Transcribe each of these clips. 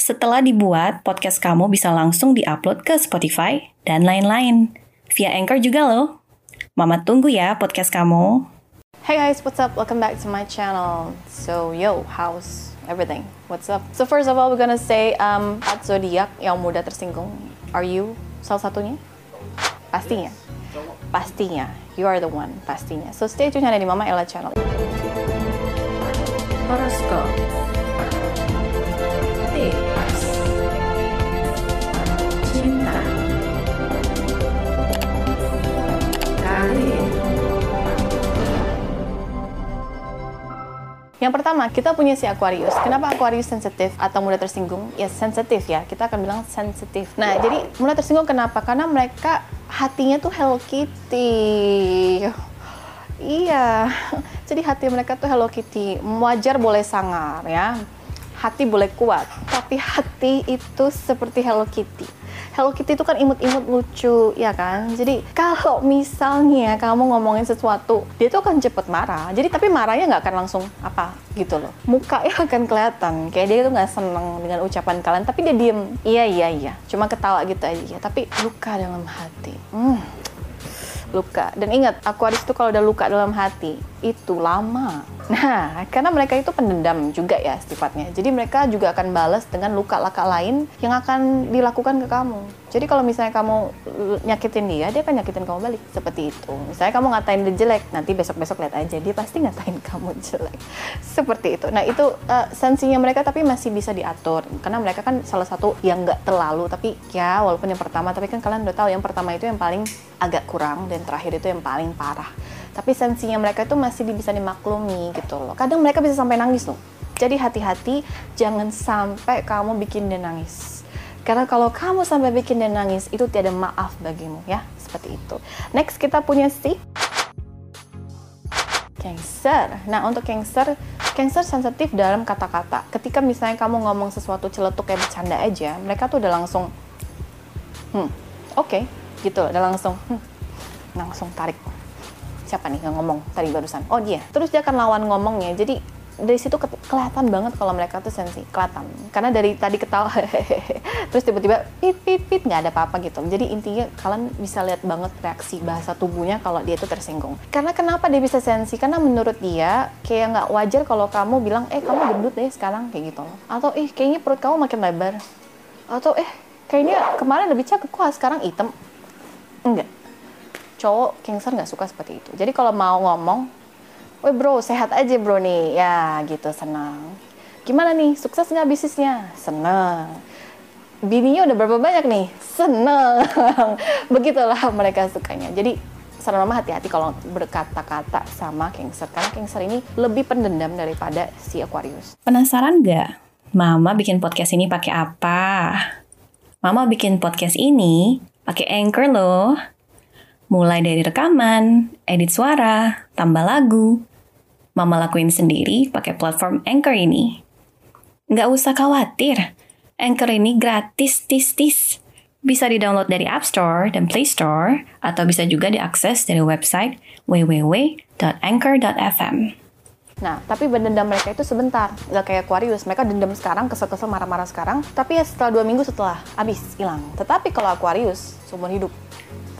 Setelah dibuat, podcast kamu bisa langsung diupload ke Spotify dan lain-lain. Via Anchor juga loh. Mama tunggu ya podcast kamu. Hey guys, what's up? Welcome back to my channel. So, yo, how's everything? What's up? So first of all, we're gonna say um, at zodiak yang mudah tersinggung. Are you salah satunya? Pastinya. Pastinya. You are the one, pastinya. So stay tune hanya di Mama Ella channel. Horoscope. Yang pertama, kita punya si Aquarius. Kenapa Aquarius sensitif atau mudah tersinggung? Ya sensitif ya, kita akan bilang sensitif. Nah, jadi mudah tersinggung kenapa? Karena mereka hatinya tuh Hello Kitty. Iya, jadi hati mereka tuh Hello Kitty. Wajar boleh sangar ya, hati boleh kuat, tapi hati itu seperti Hello Kitty. Hello Kitty itu kan imut-imut lucu, ya kan? Jadi kalau misalnya kamu ngomongin sesuatu, dia tuh akan cepet marah. Jadi tapi marahnya nggak akan langsung apa gitu loh. Mukanya akan kelihatan, kayak dia tuh nggak seneng dengan ucapan kalian, tapi dia diem. Iya iya iya, cuma ketawa gitu aja. Tapi luka dalam hati. Hmm luka. Dan ingat, Aquarius itu kalau udah luka dalam hati, itu lama. Nah, karena mereka itu pendendam juga ya sifatnya. Jadi mereka juga akan balas dengan luka-luka lain yang akan dilakukan ke kamu. Jadi kalau misalnya kamu nyakitin dia, dia akan nyakitin kamu balik. Seperti itu. Misalnya kamu ngatain dia jelek, nanti besok-besok lihat aja, dia pasti ngatain kamu jelek. Seperti itu. Nah itu uh, sensinya mereka tapi masih bisa diatur. Karena mereka kan salah satu yang nggak terlalu, tapi ya walaupun yang pertama, tapi kan kalian udah tahu yang pertama itu yang paling agak kurang dan terakhir itu yang paling parah. Tapi sensinya mereka itu masih bisa dimaklumi gitu loh. Kadang mereka bisa sampai nangis loh. Jadi hati-hati jangan sampai kamu bikin dia nangis. Karena kalau kamu sampai bikin dia nangis, itu tiada maaf bagimu ya. Seperti itu. Next kita punya si Cancer. Nah untuk Cancer, Cancer sensitif dalam kata-kata. Ketika misalnya kamu ngomong sesuatu celetuk kayak bercanda aja, mereka tuh udah langsung, hmm, oke, okay, gitu, udah langsung, hmm, langsung tarik siapa nih yang ngomong tadi barusan? Oh dia. Terus dia akan lawan ngomongnya. Jadi dari situ ke kelihatan banget kalau mereka tuh sensi, kelihatan. Karena dari tadi ketawa, terus tiba-tiba pit pit pit nggak ada apa-apa gitu. Jadi intinya kalian bisa lihat banget reaksi bahasa tubuhnya kalau dia itu tersinggung. Karena kenapa dia bisa sensi? Karena menurut dia kayak nggak wajar kalau kamu bilang, eh kamu gendut deh sekarang kayak gitu. Atau eh kayaknya perut kamu makin lebar. Atau eh kayaknya kemarin lebih cakep kok sekarang hitam. Enggak cowok Cancer nggak suka seperti itu. Jadi kalau mau ngomong, weh bro sehat aja bro nih, ya gitu senang. Gimana nih, sukses nggak bisnisnya? Senang. Bininya udah berapa banyak nih? Senang. Begitulah mereka sukanya. Jadi saran mama hati-hati kalau berkata-kata sama Cancer. Karena Cancer ini lebih pendendam daripada si Aquarius. Penasaran nggak? Mama bikin podcast ini pakai apa? Mama bikin podcast ini pakai Anchor loh. Mulai dari rekaman, edit suara, tambah lagu. Mama lakuin sendiri pakai platform Anchor ini. Nggak usah khawatir, Anchor ini gratis tis-tis. Bisa di-download dari App Store dan Play Store, atau bisa juga diakses dari website www.anchor.fm. Nah, tapi berdendam mereka itu sebentar. Nggak kayak Aquarius, mereka dendam sekarang, kesel-kesel, marah-marah sekarang. Tapi ya setelah dua minggu setelah, habis, hilang. Tetapi kalau Aquarius, seumur hidup,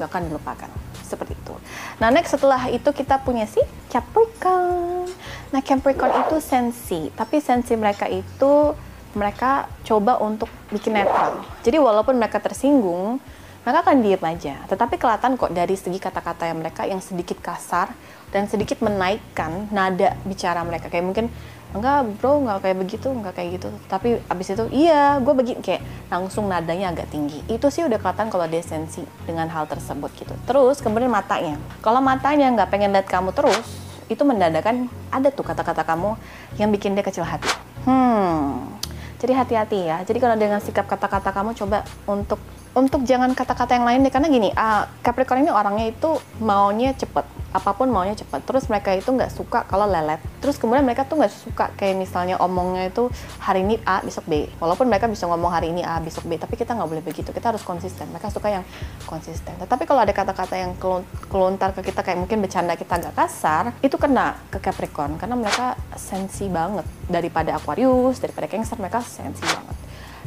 gak akan dilupakan. Seperti itu. Nah, next setelah itu kita punya si Capricorn. Nah, Capricorn itu sensi. Tapi sensi mereka itu, mereka coba untuk bikin netral. Jadi walaupun mereka tersinggung, mereka akan diem aja. Tetapi kelihatan kok dari segi kata-kata yang mereka yang sedikit kasar dan sedikit menaikkan nada bicara mereka. Kayak mungkin enggak bro nggak kayak begitu nggak kayak gitu. Tapi abis itu iya gue begini kayak langsung nadanya agak tinggi. Itu sih udah kelihatan kalau dia sensi dengan hal tersebut gitu. Terus kemudian matanya. Kalau matanya nggak pengen lihat kamu terus itu mendadakan ada tuh kata-kata kamu yang bikin dia kecil hati. Hmm jadi hati-hati ya. Jadi kalau dengan sikap kata-kata kamu coba untuk untuk jangan kata-kata yang lain deh. Karena gini uh, Capricorn ini orangnya itu maunya cepet apa pun maunya cepet terus mereka itu nggak suka kalau lelet. Terus kemudian mereka tuh nggak suka kayak misalnya omongnya itu hari ini A besok B. Walaupun mereka bisa ngomong hari ini A besok B tapi kita nggak boleh begitu. Kita harus konsisten. Mereka suka yang konsisten. Tetapi kalau ada kata-kata yang kelontar ke kita kayak mungkin bercanda kita agak kasar itu kena ke Capricorn. Karena mereka sensi banget. Daripada Aquarius daripada Cancer mereka sensi banget.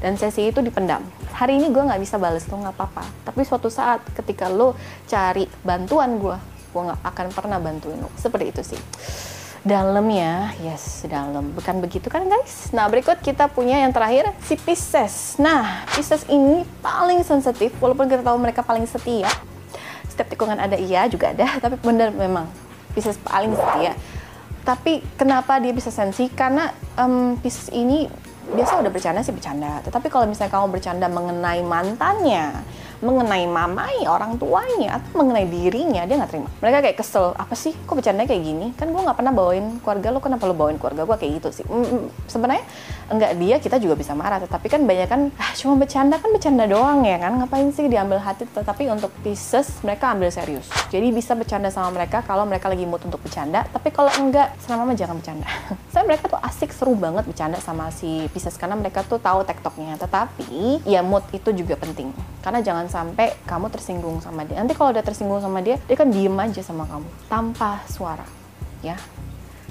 Dan sesi itu dipendam. Hari ini gue nggak bisa balas tuh nggak apa-apa. Tapi suatu saat ketika lo cari bantuan gue, gue nggak akan pernah bantuin lo. Seperti itu sih. Dalam ya, yes, dalam. Bukan begitu kan guys? Nah berikut kita punya yang terakhir, si Pisces. Nah, Pisces ini paling sensitif, walaupun kita tahu mereka paling setia. Setiap tikungan ada iya juga ada, tapi benar memang Pisces paling setia. Tapi kenapa dia bisa sensi? Karena um, Pisces ini biasa udah bercanda sih bercanda. Tetapi kalau misalnya kamu bercanda mengenai mantannya, mengenai mamai orang tuanya atau mengenai dirinya dia nggak terima. Mereka kayak kesel apa sih? Kok bercanda kayak gini? Kan gue nggak pernah bawain keluarga lo kenapa lo bawain keluarga gue kayak gitu sih. Mm, mm, sebenarnya enggak dia kita juga bisa marah tetapi kan banyak kan ah, cuma bercanda kan bercanda doang ya kan? Ngapain sih diambil hati? Tetapi untuk Pisces mereka ambil serius. Jadi bisa bercanda sama mereka kalau mereka lagi mood untuk bercanda tapi kalau enggak selama mama jangan bercanda. Saya mereka tuh asik seru banget bercanda sama si Pisces karena mereka tuh tahu tektoknya tetapi ya mood itu juga penting. Karena jangan sampai kamu tersinggung sama dia. Nanti kalau udah tersinggung sama dia, dia kan diem aja sama kamu tanpa suara, ya.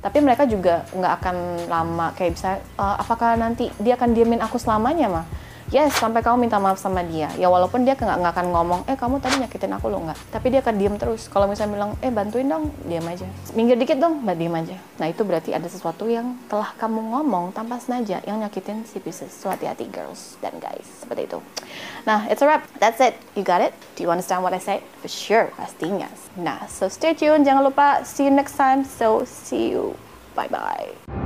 Tapi mereka juga nggak akan lama kayak bisa, uh, apakah nanti dia akan diemin aku selamanya mah? Yes sampai kamu minta maaf sama dia. Ya walaupun dia nggak nggak akan ngomong eh kamu tadi nyakitin aku lo nggak. Tapi dia akan diem terus. Kalau misalnya bilang eh bantuin dong diam aja. Minggir dikit dong mbak diem aja. Nah itu berarti ada sesuatu yang telah kamu ngomong tanpa sengaja yang nyakitin si Pisces. So hati-hati girls dan guys. Seperti itu. Nah it's a wrap. That's it. You got it? Do you understand what I said? For sure pastinya. Nah so stay tuned. Jangan lupa see you next time. So see you. Bye bye